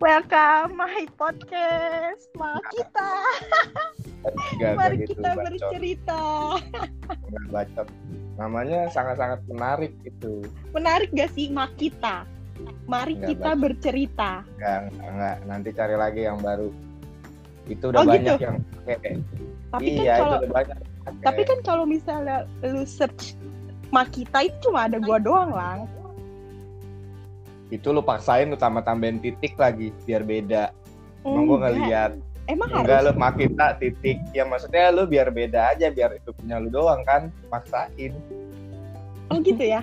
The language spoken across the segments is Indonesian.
Welcome my podcast, ma kita. Gak, Mari gitu, kita bacot. bercerita. Bacot. Namanya sangat-sangat menarik itu. Menarik gak sih ma kita? Mari Nggak kita baca. bercerita. Enggak, enggak, nanti cari lagi yang baru. Itu udah Oh, banyak gitu? yang pakai. Tapi iya, kan itu kalau udah banyak. tapi kan kalau misalnya lu search ma kita itu cuma ada gua doang lang. Itu lu paksain lu tambah tambahin titik lagi biar beda. Emang Enggak. ngeliat. Emang Enggak harus. lu makita titik. Ya maksudnya lu biar beda aja biar itu punya lu doang kan. Paksain. Oh gitu ya.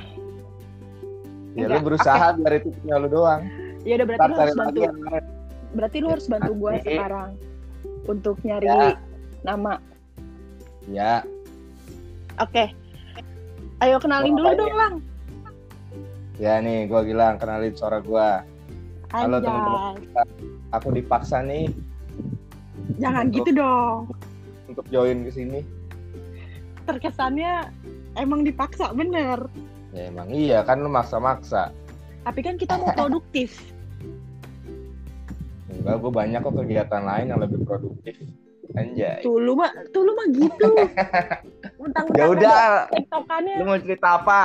Ya Enggak, lu berusaha biar itu punya lu doang. Ya udah berarti Ntar lu cari harus bantu. Berarti lu harus bantu Nanti. sekarang untuk nyari Ya. nama. Ya, Oke. Ayo kenalin Mau dulu dong, Lang. Ya nih gua bilang kenalin suara gua. Halo, teman-teman. Aku dipaksa nih Jangan Untuk- gitu dong. untuk join ke sini. Terkesannya emang dipaksa bener. Ya emang iya kan lu maksa-maksa. Tapi kan kita mau produktif. Enggak, gue banyak kok kegiatan lain yang lebih produktif. Anjay. Tuh lu mah, tuh lu mah gitu. Mentang-mentang Ya udah, tiktokannya. lu mau cerita apa?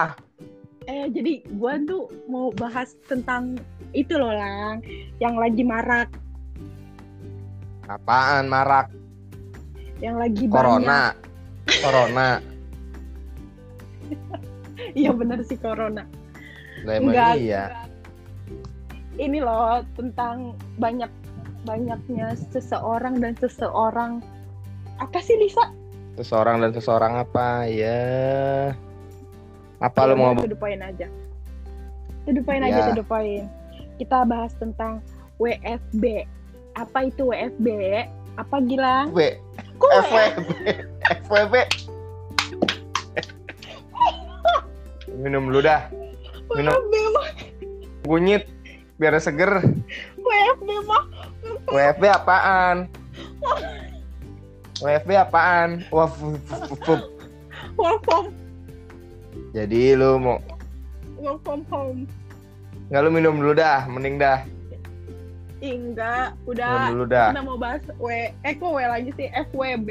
Eh jadi gua tuh mau bahas tentang itu loh lang, yang lagi marak, Apaan marak? yang lagi banyak. Corona. Corona. Iya bener sih corona. Emang Enggak. iya. Ini loh tentang banyak banyaknya seseorang dan seseorang. Apa sih Lisa? Seseorang dan seseorang apa? Ya. Apa lu Ya mau to the point aja. The point aja, Ya. the point. Kita bahas tentang WFB. Apa itu WFB? Apa gila? W FWB FWB Minum dulu dah minum. WFB mah, Kunyit biar seger WFB mah. WFB apaan? WFB apaan? Work from, Jadi lu mau work from home. nggak lu minum dulu dah, mending dah. Ih, enggak, Minum udah. dulu dah. Kita mau bahas W, eh kok W lagi sih? FWB.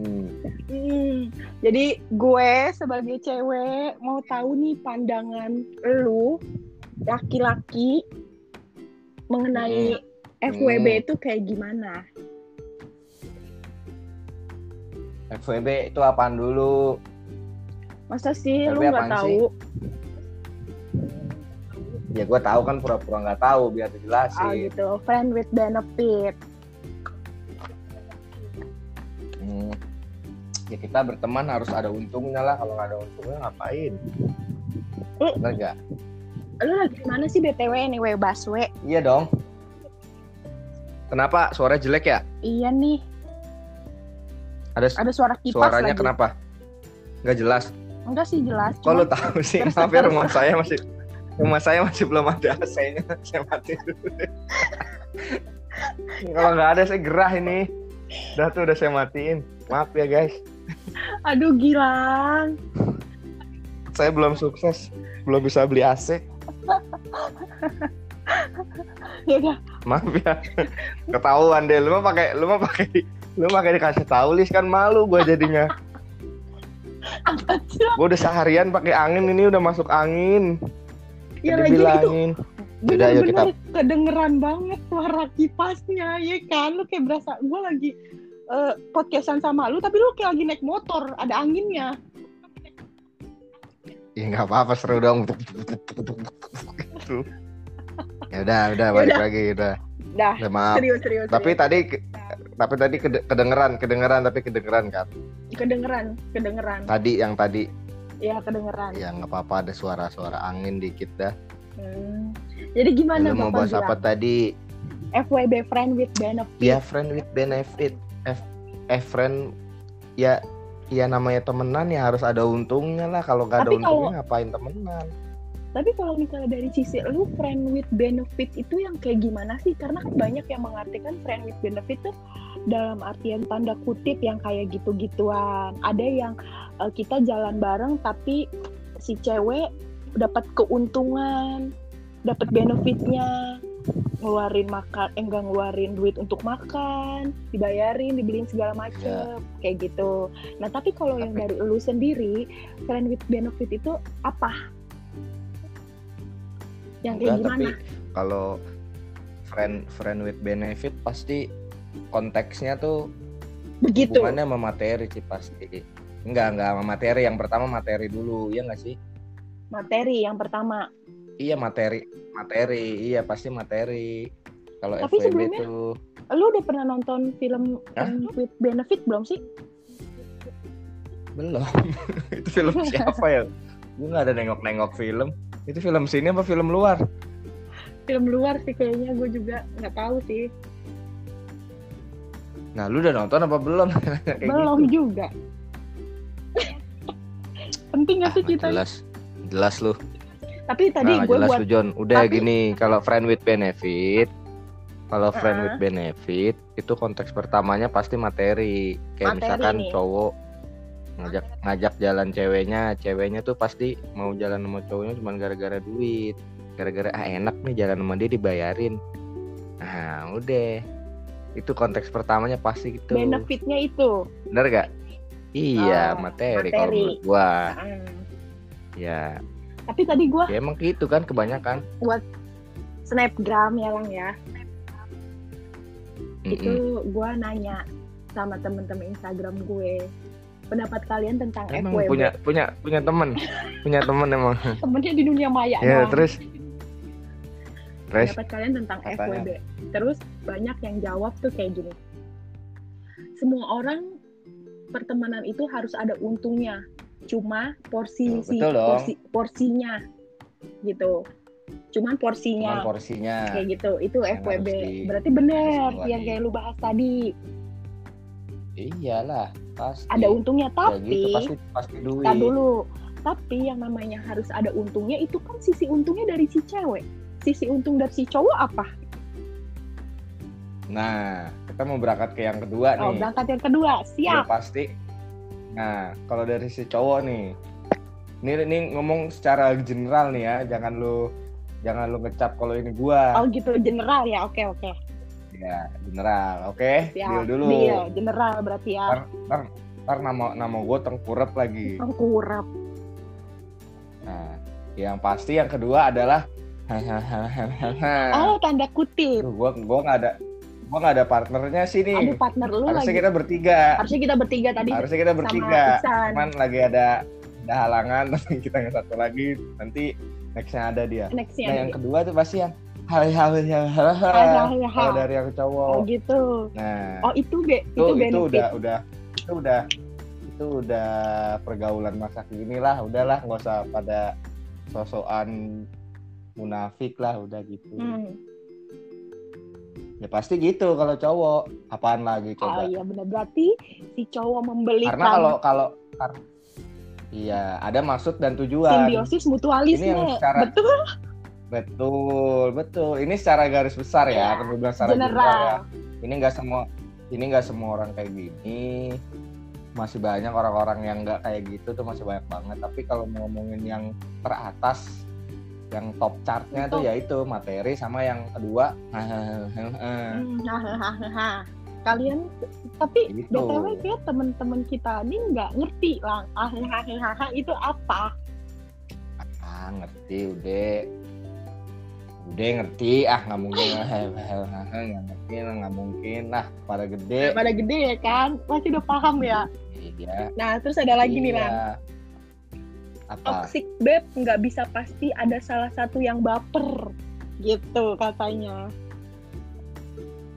Hmm. Hmm, jadi gue sebagai cewek mau tahu nih pandangan lu laki-laki mengenai FWB Hmm. itu kayak gimana? FWB itu apaan dulu? Masa sih lu FWB nggak apaan tahu? Ya gue tahu kan pura-pura nggak tahu biar dijelasin. gitu, friend with benefit. Hmm. Ya kita berteman harus ada untungnya lah. Kalau nggak ada untungnya ngapain? Hmm. Bener nggak? Lu lagi mana sih BTW anyway Baswe? Iya dong. Kenapa suaranya jelek ya? Iya nih, Ada ada suara kipas suaranya lagi. kenapa? Nggak jelas. Enggak sih jelas. Cuma- tahu sih? terus- Maaf ya terus- rumah saya masih rumah saya masih belum ada AC-nya. Saya mati dulu. Kalau nggak ada saya gerah ini. Udah tuh udah saya matiin. Maaf ya guys. Aduh Gilang. Saya belum sukses. Belum bisa beli AC. Ya udah, Maaf ya. Ketahuan deh lu mah pakai lu mah pakai lu pakai dikasih tahu lis kan malu gua jadinya. apa sih? Gua udah seharian pakai angin ini udah masuk angin. Ya lagi itu ayo bener-bener kedengeran banget suara kipasnya ya kan lu kayak berasa gue lagi eh, podcastan sama lu tapi lu kayak lagi naik motor ada anginnya Ya nggak apa-apa seru dong. Gitu. Ya udah, udah balik udah. lagi udah. dah Udah maaf. serius serius Tapi serius. tadi tapi tadi kede- kedengeran, kedengeran tapi kedengeran kan. kedengeran kedengeran Tadi yang tadi ya kedengeran ya nggak apa-apa ada suara-suara angin dikit dah. Hmm. jadi gimana Lu mau Bapak bahas apa tadi? FWB friend with benefit Ya friend with benefit. F, F friend ya ya namanya temenan ya harus ada untungnya lah. Kalau nggak ada Tapi kalau- untungnya ngapain temenan? Tapi kalau misalnya dari sisi lu friend with benefit itu yang kayak gimana sih? Karena kan banyak yang mengartikan friend with benefit tuh dalam artian tanda kutip yang kayak gitu-gituan. Ada yang eh, kita jalan bareng tapi si cewek dapat keuntungan. dapat benefitnya ngeluarin makan eh enggak ngeluarin duit untuk makan dibayarin dibeliin segala macem kayak gitu nah tapi kalau yang dari lu sendiri friend with benefit itu apa yang kayak Enggak, tapi gimana? kalau friend friend with benefit pasti konteksnya tuh begitu. hubungannya sama materi sih pasti. Enggak enggak sama materi. Yang pertama materi dulu iya nggak sih? Materi yang pertama. Iya materi materi. Iya pasti materi. Kalau Tapi FWB sebelumnya- tuh lu udah pernah nonton film Hah? friend with benefit belum sih? Belum. Itu film siapa ya? Gue nggak ada nengok-nengok film itu film sini apa film luar film luar sih kayaknya gue juga nggak tahu sih nah lu udah nonton apa belum Kayak belum gitu. juga penting gak Ah, sih nggak kita jelas jelas lu tapi tadi Nah, gue jelas buat tuh John. Udah tapi- gini, kalau friend with benefit, kalau friend Uh-uh. with benefit itu konteks pertamanya pasti materi. Kayak Materi misalkan nih. cowok ngajak ngajak jalan ceweknya, ceweknya tuh pasti mau jalan sama cowoknya cuma gara-gara duit. Gara-gara ah enak nih jalan sama dia dibayarin. Nah, udah. Itu konteks pertamanya pasti gitu. benefitnya itu Bener gak? Iya, Oh, materi, kalau materi. menurut gua. Hmm. Ya, tapi tadi gue ya emang gitu kan kebanyakan. snapgram ya lang ya Mm-mm. itu gue nanya sama temen-temen Instagram gue pendapat kalian tentang Emang FWB punya punya punya temen, punya temen emang. temennya di dunia maya Ya doang. terus? Terus? Pendapat kalian tentang Apanya? FWB terus banyak yang jawab tuh kayak gini. Semua orang pertemanan itu harus ada untungnya. Cuma porsi si porsi porsinya gitu. Cuman porsinya cuman porsinya. kayak gitu. Itu yang FWB di- berarti bener harus yang kayak lu bahas tadi. Iyalah pasti. ada untungnya tapi gitu, pasti pasti duit. Dulu tapi yang namanya harus ada untungnya itu kan sisi untungnya dari si cewek sisi untung dari si cowok apa Nah kita mau berangkat ke yang kedua oh nih. berangkat yang kedua Udah siap pasti. Nah kalau dari si cowok nih, ini ini ngomong secara general nih ya, jangan lu jangan lu ngecap kalau ini gua. oh gitu general ya oke oke Ya general, oke. siap Deal dulu. Deal, general berarti ya Ntar, ntar, ntar nama nama gue tengkurap lagi. kurap Nah, yang pasti yang kedua adalah oh tanda kutip Duh, gua gua nggak ada gua nggak ada partnernya sih ada nih. partner lu Harusnya lagi kita bertiga. harusnya kita bertiga tadi Harusnya kita bertiga. Cuman lagi ada ada halangan tapi kita nggak satu lagi nanti nextnya ada dia. nextnya Nah yang ada. kedua tuh pasti yang hal hal hal Hahaha. kalau dari yang oh cowok. gitu. Nah. Oh itu be itu itu itu benefit. udah udah itu udah itu udah pergaulan masa kini lah udahlah nggak usah pada sosokan munafik lah udah gitu. Hmm. ya pasti gitu kalau cowok. Apaan lagi oh coba iya benar berarti si cowok membelikan karena kalau kalau iya ada maksud dan tujuan. Simbiosis mutualisme Ini yang secara- betul betul betul. Ini secara garis besar ya kan bilang secara general. ya. General ini nggak semua ini nggak semua orang kayak gini. Masih banyak orang-orang yang nggak kayak gitu tuh masih banyak banget. Tapi kalau mau ngomongin yang teratas yang top chartnya tuh Top. yaitu materi sama yang kedua. Kalian tapi Gitu. btw kayak temen-temen kita ini nggak ngerti lah. Itu apa? Ah ngerti udah udah ngerti ah nggak mungkin nggak ngerti lah, nggak mungkin lah pada gede. Pada gede ya kan? Pasti udah paham ya. Iya. Nah terus ada lagi nih iya. lah apa? Toxic babe nggak bisa pasti ada salah satu yang baper gitu katanya.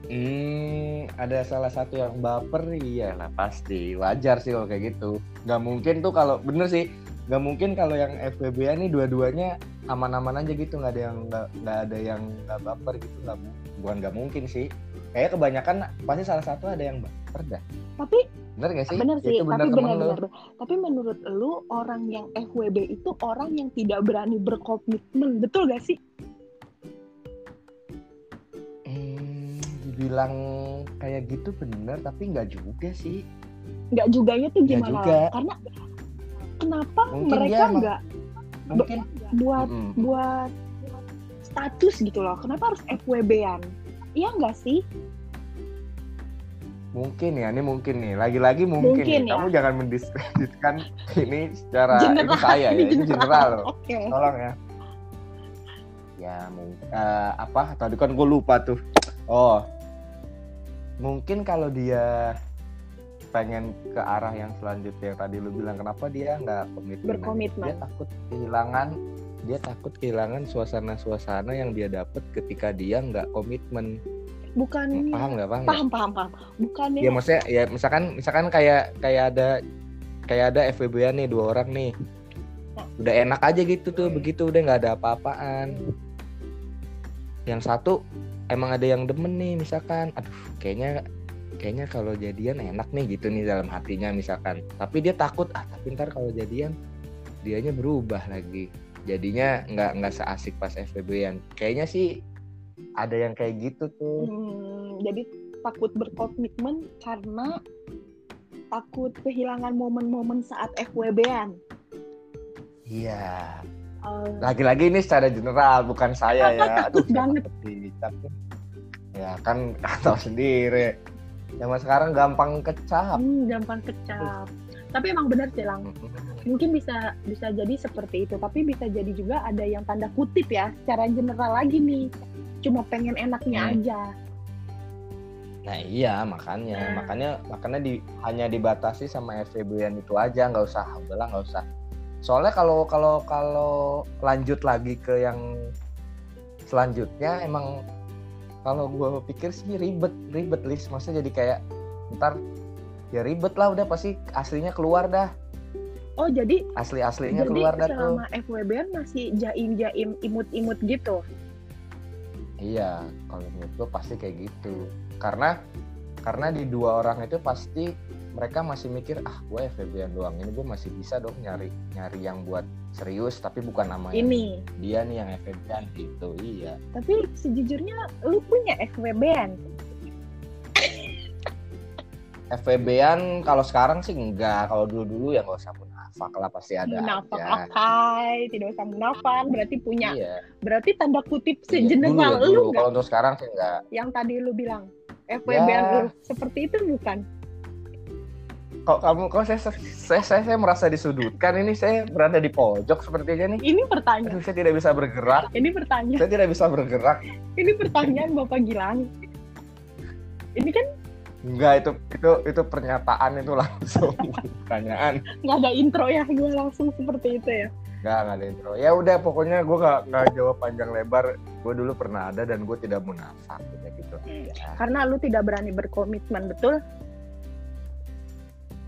Hmm, ada salah satu yang baper iya lah pasti. Wajar sih kalau kayak gitu. Gak mungkin tuh kalau bener sih, gak mungkin kalau yang FWB nih dua-duanya aman-aman aja gitu, nggak ada yang nggak nggak ada yang nggak baper gitu, nggak bukan nggak mungkin sih. Kayak kebanyakan pasti salah satu ada yang baper dah. tapi Bener gak sih? bener Ya, sih itu tapi bener lu. bener tapi menurut lu orang yang FWB itu orang yang tidak berani berkomitmen betul gak sih Hmm, dibilang kayak gitu bener, tapi nggak juga sih. nggak juganya tuh Nggak gimana juga. karena kenapa Mungkin mereka nggak Mungkin. buat Mm-mm. buat status gitu loh kenapa harus FWB-an iya nggak sih mungkin ya ini mungkin nih lagi-lagi mungkin, Mungkin nih. ya. kamu jangan mendiskreditkan ini secara General, ini saya ya ini ini general. loh oke tolong ya ya mungkin apa tadi kan gue lupa tuh oh mungkin kalau dia pengen ke arah yang selanjutnya. Yang tadi lu bilang kenapa dia nggak komitmen? Berkomitmen. dia takut kehilangan dia takut kehilangan suasana-suasana yang dia dapat ketika dia nggak komitmen. Bukan paham nggak paham nggak? paham paham. Paham bukannya ya. maksudnya ya misalkan misalkan kayak kayak ada kayak ada FWB nih dua orang nih. Udah enak aja gitu tuh Hmm. begitu udah nggak ada apa-apaan. Yang satu emang ada yang demen nih misalkan. Aduh kayaknya kayaknya kalau jadian enak nih gitu nih dalam hatinya misalkan. Tapi dia takut ah tapi ntar kalau jadian dianya berubah lagi. Jadinya nggak nggak seasik pas FWB-an kayaknya sih ada yang kayak gitu tuh. Hmm, jadi takut berkomitmen karena takut kehilangan momen-momen saat FWB-an. iya. Eh, lagi-lagi ini secara general bukan saya ya. Saya banget. ya kan tahu sendiri zaman sekarang gampang kecap hmm, gampang kecap. Tapi emang benar sih Lang. Mungkin bisa bisa jadi seperti itu, tapi bisa jadi juga ada yang tanda kutip ya, secara general lagi nih. Cuma pengen enaknya Hmm. aja. nah iya makanya Nah. makanya makanya di hanya dibatasi sama FVB yang itu aja nggak usah udahlah nggak usah soalnya kalau kalau kalau lanjut lagi ke yang selanjutnya emang kalau gue pikir sih ribet ribet list maksudnya jadi kayak ntar ya ribet lah udah pasti aslinya keluar dah Oh, jadi asli aslinya jadi keluar dah tuh selama FWB-an masih jaim-jaim imut-imut gitu. Iya, kalau menurut gue pasti kayak gitu. Karena karena di dua orang itu pasti mereka masih mikir ah gue FVB doang ini gue masih bisa dong nyari nyari yang buat serius tapi bukan nama yang Ini. dia nih yang FVB gitu iya Tapi sejujurnya lu punya FWB-an. FVB-an kalau sekarang sih enggak kalau dulu dulu ya nggak usah munafak lah pasti ada Munafak aja akai, tidak usah munafak, berarti punya. iya Berarti tanda kutip Iya, dulu ya, lu kalau untuk sekarang sih enggak Yang tadi lu bilang FWB-an Ya. lu seperti itu bukan? Kok kamu kok saya, saya saya saya merasa disudutkan ini saya berada di pojok sepertinya nih Ini pertanyaan. Aduh, saya tidak bisa bergerak Ini pertanyaan. saya tidak bisa bergerak Ini pertanyaan Bapak Gilang. Ini kan Enggak itu itu itu pernyataan itu langsung pertanyaan. nggak ada intro ya, gue langsung seperti itu ya. Enggak enggak ada intro. Ya udah pokoknya gue nggak nggak jawab panjang lebar. Gue dulu pernah ada dan gue tidak munafik gitu. Ya, Karena lu tidak berani berkomitmen, betul?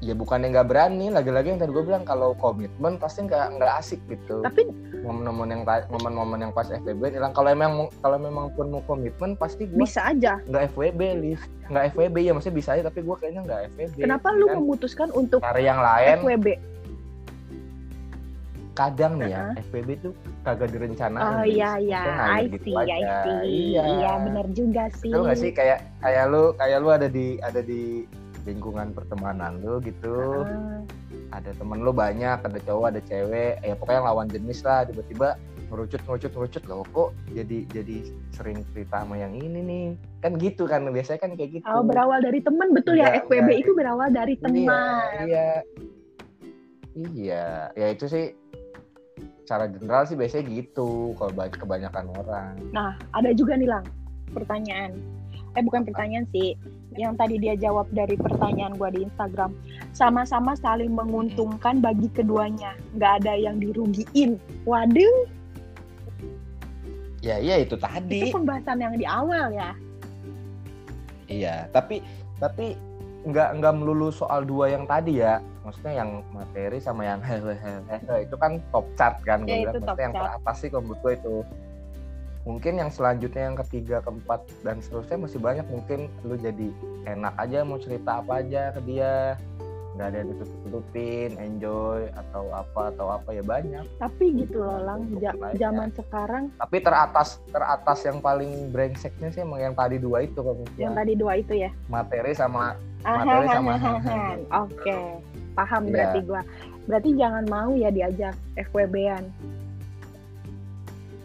Ya bukannya nggak berani. Lagi-lagi yang tadi gue bilang kalau komitmen pasti nggak nggak asik gitu. Tapi Momen-momen yang momen-momen yang pas FWB hilang. Kalau emang kalau memang pun mau komitmen pasti gue bisa aja. nggak FWB lift nggak FWB ya maksudnya bisa aja tapi gue kayaknya nggak FWB. Kenapa lu kan? memutuskan untuk cari yang lain FWB? kadang nih ya Uh-huh. FPB tuh kagak direncanain. Oh Lis. iya iya, I gitu see, I see. Iya. Iya benar juga sih. Tahu gak sih kayak kayak lu kayak lu ada di ada di lingkungan pertemanan lu gitu. Ah, Ada temen lu banyak, ada cowok, ada cewek, ya pokoknya lawan jenis lah tiba-tiba ngerucut ngerucut ngerucut loh kok jadi jadi sering cerita sama yang ini nih kan gitu kan biasanya kan kayak gitu Oh, berawal dari teman betul ya FWB enggak. itu berawal dari teman. Iya, iya. Iya, ya itu sih cara general sih biasanya gitu kalau ba- kebanyakan orang. Nah, ada juga nih Lang, pertanyaan. Eh bukan pertanyaan sih, yang tadi dia jawab dari pertanyaan gua di Instagram. Sama-sama saling menguntungkan bagi keduanya, nggak ada yang dirugiin. Waduh, Ya iya itu tadi. itu pembahasan yang di awal ya. Iya, tapi tapi nggak nggak melulu soal dua yang tadi ya. Maksudnya yang materi sama yang hehehe itu kan top chart kan gue Ya, bilang. itu top Maksudnya yang chart. teratas sih kalau gue itu. Mungkin yang selanjutnya yang ketiga, keempat dan seterusnya masih banyak. Mungkin lu jadi enak aja mau cerita apa aja ke dia. Nggak ada yang ditutup-tutupin, enjoy atau apa atau apa ya banyak. Tapi gitu loh Lang, zaman sekarang Tapi teratas teratas yang paling brengseknya sih emang yang tadi dua itu kalau yang tadi dua itu ya. materi sama Materi sama. Oke, paham Iya. berarti gua. Berarti jangan mau ya diajak FWB-an.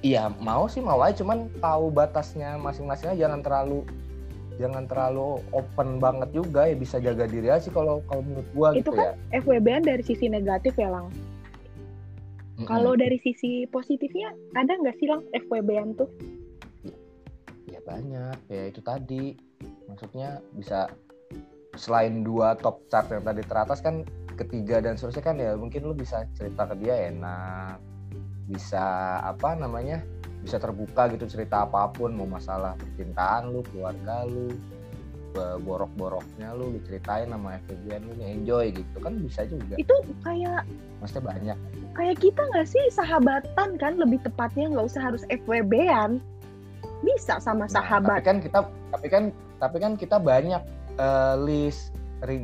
Iya mau sih mau aja. Cuman tahu batasnya masing-masing aja. Jangan terlalu jangan terlalu open banget juga ya. Bisa jaga diri aja sih kalau kalau menurut gua itu gitu kan ya. FWB-an dari sisi negatif ya lang? Mm-mm. kalau dari sisi positifnya ada nggak sih lang FWB-an tuh? Ya banyak. Ya itu tadi. Maksudnya bisa selain dua top chart yang tadi teratas kan ketiga dan seterusnya kan ya mungkin lu bisa cerita ke dia enak bisa apa namanya bisa terbuka gitu cerita apa pun mau masalah percintaan lu keluarga lu borok-boroknya lu diceritain sama FBN lu enjoy gitu. Kan bisa juga. Itu kayak maksudnya banyak. kayak kita nggak sih? Sahabatan kan lebih tepatnya nggak usah harus FWB-an bisa sama Nah, sahabat. tapi kan kita tapi kan tapi kan kita banyak eh, list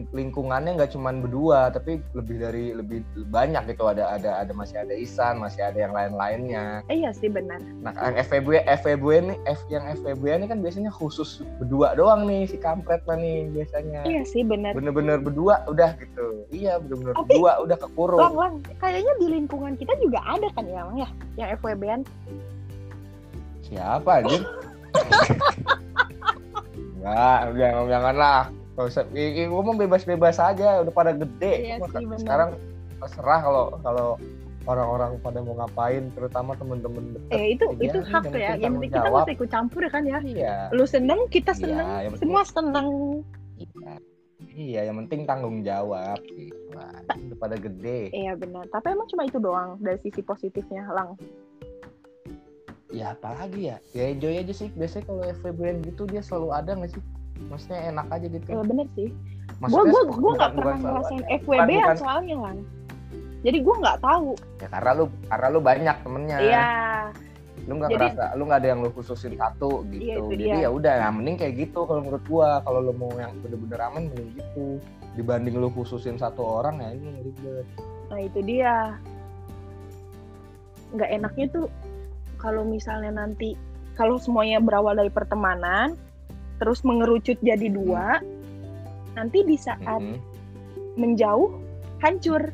lingkungannya nggak cuman berdua tapi lebih dari lebih banyak gitu. Ada ada ada masih ada Isan masih ada yang lain-lainnya. Eh, iya sih benar. Nah yang FVB FVB ini F yang FVB ini kan biasanya khusus berdua doang nih si kampret lah nih biasanya. Iya sih benar. Bener-bener berdua udah gitu. Iya bener-bener Tapi- berdua udah kekurung. Lang lang kayaknya di lingkungan kita juga ada kan ya lang ya? Yang FWB-an siapa anjir Enggak, jangan janganlah. Gak usah, gue mau bebas-bebas aja, udah pada gede. Iya sih, bener. sekarang terserah kalau kalau orang-orang pada mau ngapain, terutama temen-temen deket. eh itu Iya, itu hak ya yang penting kita nggak ikut campur ya kan ya Iya, lu seneng kita Iya, seneng yang penting- semua seneng iya. Iya, yang penting tanggung jawab. Lah. Udah pada gede. iya benar tapi emang cuma itu doang dari sisi positifnya lang Ya apalagi ya? Ya enjoy aja sih. Biasanya kalau FVBN gitu dia selalu ada nggak sih? Maksudnya enak aja gitu. eh, bener sih. Gue gue gue nggak pernah ngerasain. FWB Bukan- bukan- soalnya lang jadi gue nggak tahu. Ya karena lu karena lu banyak temennya. iya. Lu nggak ngerasa lu nggak ada yang lu khususin satu gitu. Iya, jadi ya udah ya mending kayak gitu kalau menurut gua. Kalau lu mau yang bener-bener aman mending gitu. Dibanding lu khususin satu orang ya ini ribet. Nah itu dia. Nggak enaknya tuh kalau misalnya nanti kalau semuanya berawal dari pertemanan terus mengerucut jadi dua nanti di saat Mm-mm. menjauh hancur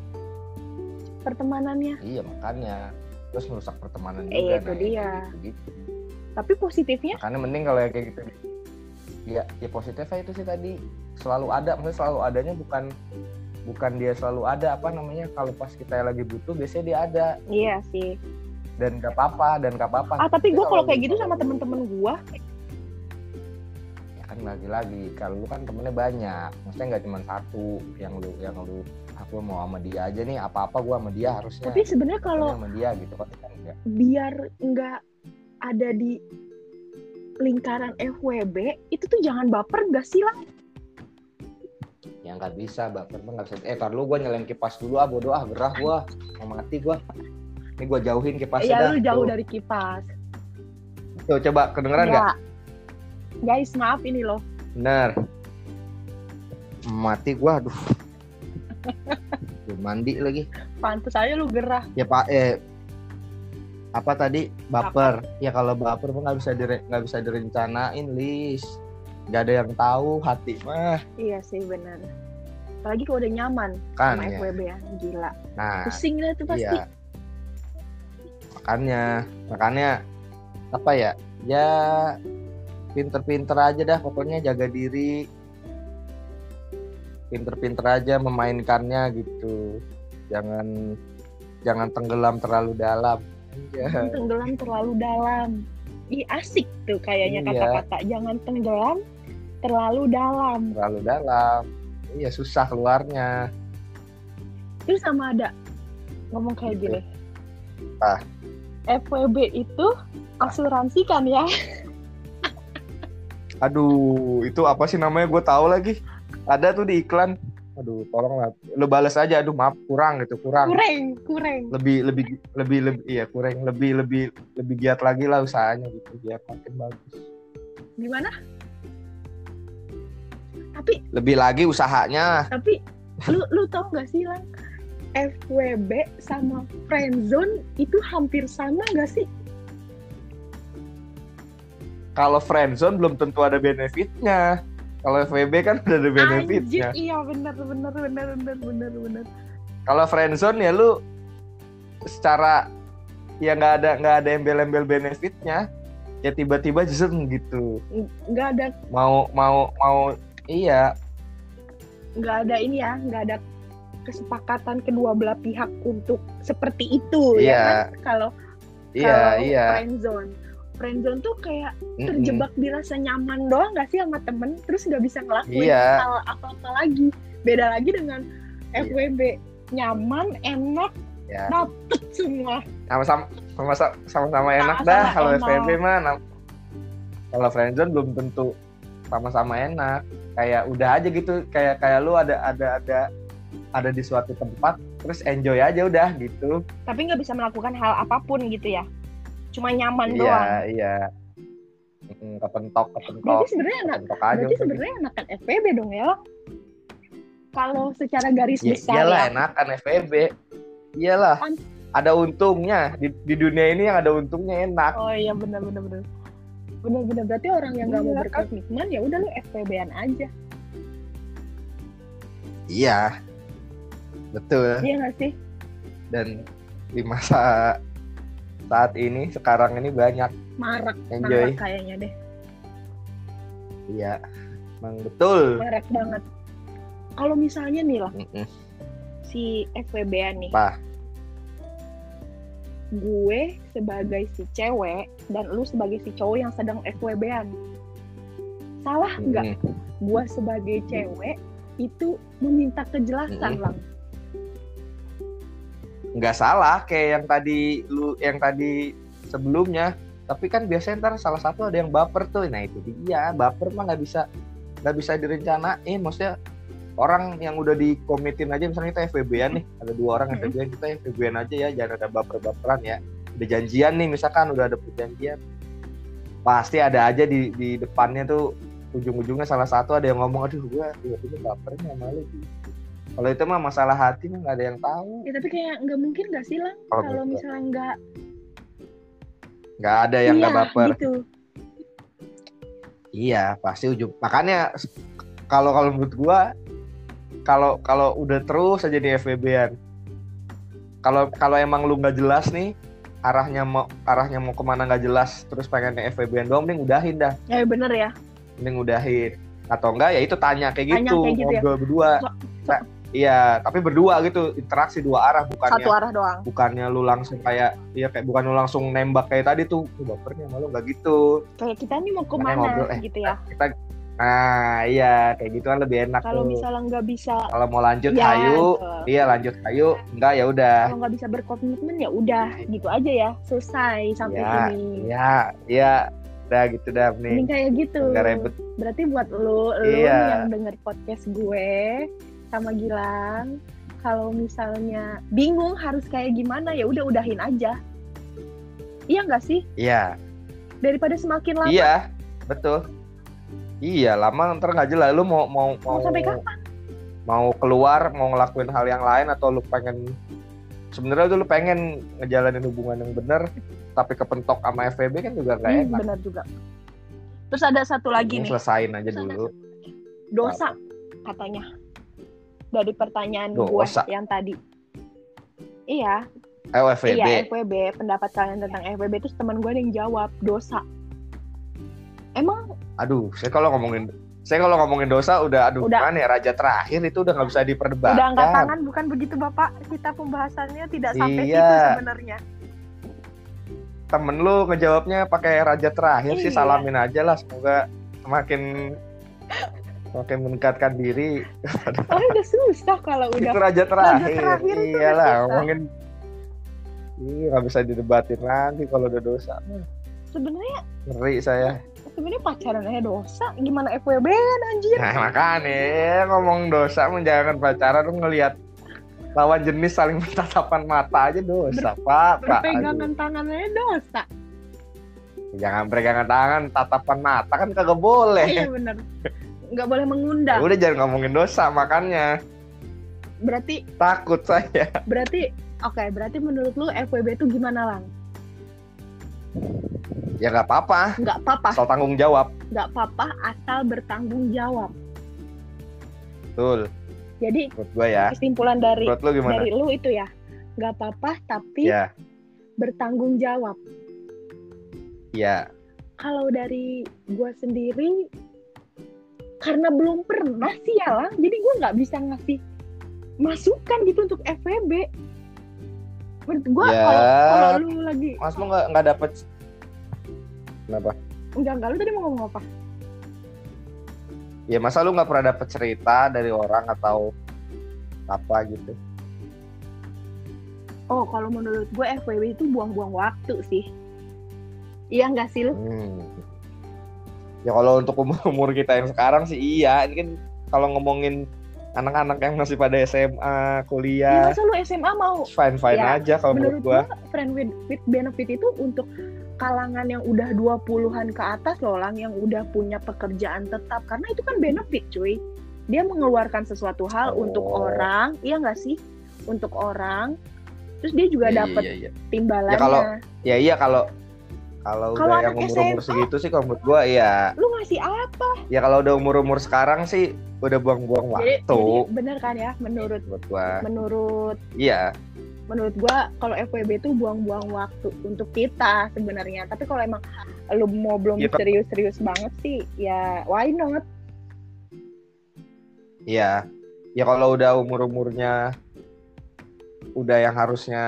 pertemanannya. Iya makanya. Terus merusak pertemanan Eh, juga. itu nah, dia. gitu, gitu. tapi positifnya? Makanya mending kalau ya kayak gitu ya ya positifnya itu sih tadi. Selalu ada maksudnya selalu adanya bukan bukan dia selalu ada apa namanya kalau pas kita lagi butuh biasanya dia ada. Iya sih. Dan gak apa-apa dan gak apa-apa. Ah tapi gue kalau kayak gitu sama temen-temen gue lagi-lagi. Kalau lu kan temennya banyak. Maksudnya nggak cuma satu yang lu yang lu aku mau sama dia aja nih. Apa-apa gua sama dia harusnya. Tapi sebenarnya kalau sama dia gitu kan enggak biar nggak ada di lingkaran FWB itu tuh jangan baper gak sih lah ya nggak bisa baper mah nggak bisa. Eh tar lu gua nyalain kipas dulu ah. Bodoh ah. Gerah gua. Mau mati gua. Ini gua jauhin kipasnya ya dah. lu jauh Tuh. dari kipas. Tuh, coba kedengeran Nggak. Guys maaf ini loh. Bener mati gua aduh. Mandi lagi. Pantes aja lu gerah. Ya pak eh apa tadi? Baper. Ya kalau baper mah nggak bisa dire nggak bisa direncanain lis. Nggak ada yang tahu hati mah. Iya sih benar. Apalagi kalau udah nyaman kan sama ya. FWB ya. Gila. Nah pusing lah tuh pasti. iya. Makanya makanya apa ya? Ya pinter-pinter aja dah pokoknya jaga diri. Pinter-pinter aja memainkannya gitu. Jangan jangan tenggelam terlalu dalam. Iya. Jangan tenggelam terlalu dalam. Ih asik tuh kayaknya Iya. kata-kata. Jangan tenggelam terlalu dalam. Terlalu dalam. Iya susah keluarnya. Terus sama ada ngomong kayak Gitu. gini. Ah. FWB itu asuransi kan ya aduh itu apa sih namanya? Gue tahu lagi. Ada tuh di iklan. Aduh tolonglah. Lu balas aja. Aduh maaf. Kurang gitu kurang. Kurang kurang lebih lebih lebih lebih iya kurang lebih lebih lebih giat lagi lah usahanya gitu. Biar makin bagus. Gimana tapi lebih lagi usahanya. Tapi lu lu tau gak sih lang FWB sama friendzone itu hampir sama gak sih kalau friendzone belum tentu ada benefitnya. Kalau FWB kan udah ada Anjir, benefitnya iya bener bener bener bener bener bener kalau friendzone ya lu secara ya nggak ada nggak ada embel-embel benefitnya ya tiba-tiba justru gitu. Nggak ada. Mau mau mau iya. Nggak ada ini ya nggak ada kesepakatan kedua belah pihak untuk seperti itu Iya. ya kan? Kalau iya kalau iya. friendzone friendzone tuh kayak terjebak di rasa nyaman doang gak sih sama temen? Terus nggak bisa ngelakuin Iya. hal apa-apa lagi. Beda lagi dengan Iya. FWB nyaman enak Ya. dapet semua. Sama-sama sama- sama-sama enak Sama-sama dah kalau. FVB mah. Kalau friendzone belum tentu sama-sama enak. Kayak udah aja gitu kayak kayak lu ada ada ada ada di suatu tempat terus enjoy aja udah gitu. Tapi nggak bisa melakukan hal apa pun gitu ya cuma nyaman doang. iya. Iya kepentok kepentok. Berarti sebenarnya enak kepentok aja berarti sebenarnya enakan FWB dong ya? Kalau secara garis Ya, besar iyalah ya. enakan FVB iyalah Kan- ada untungnya. Di, di dunia ini yang ada untungnya enak. Oh iya benar benar benar. Benar benar. Berarti orang yang nggak mau Iya, kan? berkomitmen ya udah lu FWB-an aja. Iya. Betul. Iya nggak sih? Dan di masa saat ini sekarang ini banyak. Marak Enjoy. marak kayaknya deh. Iya emang betul. Marak banget. Kalau misalnya nih lah Mm-mm. si FWB-an nih. Apa? Gue sebagai si cewek dan lu sebagai si cowok yang sedang FWB-an salah nggak? Mm-mm. gue sebagai cewek itu meminta kejelasan Mm-mm. lang nggak salah kayak yang tadi lu yang tadi sebelumnya. Tapi kan biasanya ntar salah satu ada yang baper tuh. Nah itu dia. Baper mah nggak bisa nggak bisa direncanain. Maksudnya orang yang udah dikomitin aja misalnya kita FVB-an nih ada dua orang Mm-mm. FVB-an kita FVB-an aja ya jangan ada baper-baperan ya. Udah janjian nih misalkan udah ada perjanjian. Pasti ada aja di di depannya tuh ujung-ujungnya salah satu ada yang ngomong aduh gua tiba-tiba bapernya sama lu. gitu. Kalau itu mah masalah hati mah nggak ada yang tahu. Ya tapi kayak nggak mungkin gak sih lang? Kalau kalau baper. misalnya nggak nggak ada yang nggak iya baper. gitu. Iya pasti ujung makanya kalau kalau menurut gua kalau kalau udah terus aja di FVB-an kalau kalau emang lu nggak jelas nih arahnya mau arahnya mau ke mana nggak jelas terus pengen FVB-an doang mending udahin dah. Ya bener ya. Mending udahin. Atau enggak ya itu tanya kayak Tanya gitu kayak gitu ya. berdua. So- Nah, iya tapi berdua gitu interaksi dua arah bukannya satu arah doang. bukannya lu langsung kayak iya kayak bukan lu langsung nembak kayak tadi tuh "Lu bapernya malu nggak gitu. Kayak kita nih mau ke mana ngobrol, eh, gitu ya. kita nah iya kayak gitu kan lebih enak kalau misalnya nggak bisa kalau mau lanjut ya ayo. betul. iya lanjut ayo. Enggak ya udah. Kalau nggak bisa berkomitmen ya udah gitu aja ya selesai sampai Ya, sini. ya ya udah gitu dah nih kayak gitu. Nggak ribet. Berarti buat lu lu Iya. yang denger podcast gue sama Gilang kalau misalnya bingung harus kayak gimana ya udah udahin aja. Iya nggak sih? Iya. Daripada semakin lama. Iya betul. Iya lama ntar nggak jelas. Lu mau mau mau mau sampai kapan? mau keluar mau ngelakuin hal yang lain atau lu pengen sebenarnya tuh lu pengen ngejalanin hubungan yang bener tapi kepentok sama FVB kan juga nggak Hmm, benar juga. Terus ada satu lagi Ini nih. selesain aja Terus dulu. dosa katanya dari pertanyaan gue yang tadi iya eh FVB Iya FWB pendapat kalian tentang FWB terus teman gue yang jawab dosa. Emang aduh saya kalau ngomongin saya kalau ngomongin dosa udah aduh Udah. mana ya raja terakhir itu udah nggak bisa diperdebatkan udah angkat tangan bukan begitu bapak? Kita pembahasannya tidak sampai Iya. situ sebenarnya. temen lu ngejawabnya pakai raja terakhir sih Iya. salamin aja lah semoga semakin semakin meningkatkan diri Oh udah susah kalau itu udah raja terakhir, terakhir itu iyalah susah. ngomongin Iya nggak bisa didebatin lagi kalau udah dosa sebenarnya ngeri saya sebenarnya pacaran aja dosa. Gimana FWB kan anjir? nah makanya ngomong dosa menjangan pacaran lu ngelihat lawan jenis saling bertatapan mata aja dosa pak pak Berpegangan tangan aja dosa. jangan pegangan tangan tatapan mata kan kagak boleh Iya bener. Nggak boleh Ya mengundang. udah jangan ngomongin dosa makanya Berarti takut saya berarti oke berarti menurut lu FWB itu gimana lang? ya nggak apa-apa Nggak apa-apa, asal tanggung jawab nggak apa-apa asal bertanggung jawab. betul Jadi menurut gue ya kesimpulan dari menurut lu gimana dari lu itu ya nggak apa-apa tapi ya bertanggung jawab. Iya. Kalau dari gue sendiri, karena belum pernah sih ya lah, jadi gue nggak bisa ngasih masukan gitu untuk FWB. Menurut gue Ya. kalau kalau lu lagi Mas lu nggak nggak dapet kenapa? enggak enggak lu tadi mau ngomong apa? Ya masa lu nggak pernah dapet cerita dari orang atau apa gitu? Oh kalau menurut gue FWB itu buang-buang waktu sih. Iya nggak sih lu? Hmm. Ya kalau untuk umur umur kita yang sekarang sih iya. Ini kan kalau ngomongin anak-anak yang masih pada SMA, Ya, kuliah, masa lu SMA mau fine fine Ya, aja kalau menurut menurut gua. gua friend with, with benefit itu untuk kalangan yang udah 20-an ke atas loh lang yang udah punya pekerjaan tetap karena itu kan benefit cuy dia mengeluarkan sesuatu hal Oh. untuk orang iya nggak sih untuk orang terus dia juga Iya, dapat iya, iya. timbalannya Ya, kalau- Ya iya kalau kalau udah yang umur-umur segitu sih kalau menurut gua ya lu ngasih apa? Ya kalau udah umur-umur sekarang sih udah buang-buang waktu jadi bener kan ya menurut menurut gua. menurut Iya. menurut gua kalau FWB itu buang-buang waktu untuk kita sebenarnya. Tapi kalau emang lu mau belum Iya, serius-serius banget sih ya why not? Iya. Ya kalau udah umur-umurnya udah yang harusnya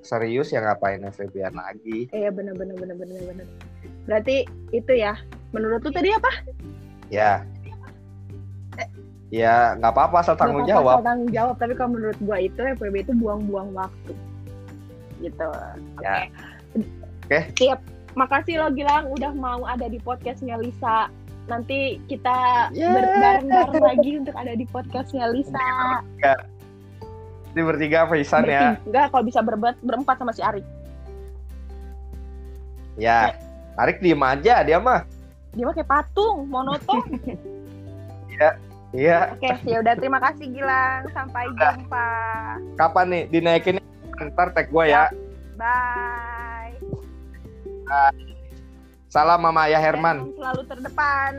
serius ya ngapain FVB-an lagi. Iya bener bener bener bener bener. Berarti itu ya. Menurut lu tadi apa? Ya. Ya nggak apa-apa asal tanggung Nggak apa-apa, jawab. soal tanggung jawab. Tapi kalau menurut gua itu FWB itu buang-buang waktu. Gitu. Oke. Ya. Oke. Siap. Makasih lo Gilang udah mau ada di podcastnya Lisa. Nanti kita Yeah. ber- bareng-bareng lagi untuk ada di podcastnya Lisa. Ini bertiga Faisan ya. Enggak, kalau bisa berempat, berempat sama si Arik. Ya. Tarik diem aja dia mah. Dia mah kayak patung, monoton. Iya. Oke, ya udah terima kasih Gilang. Sampai jumpa. Kapan nih dinaikinnya? Ntar tag gue ya. Bye. Salam Mama Ayah Herman. Herman selalu terdepan.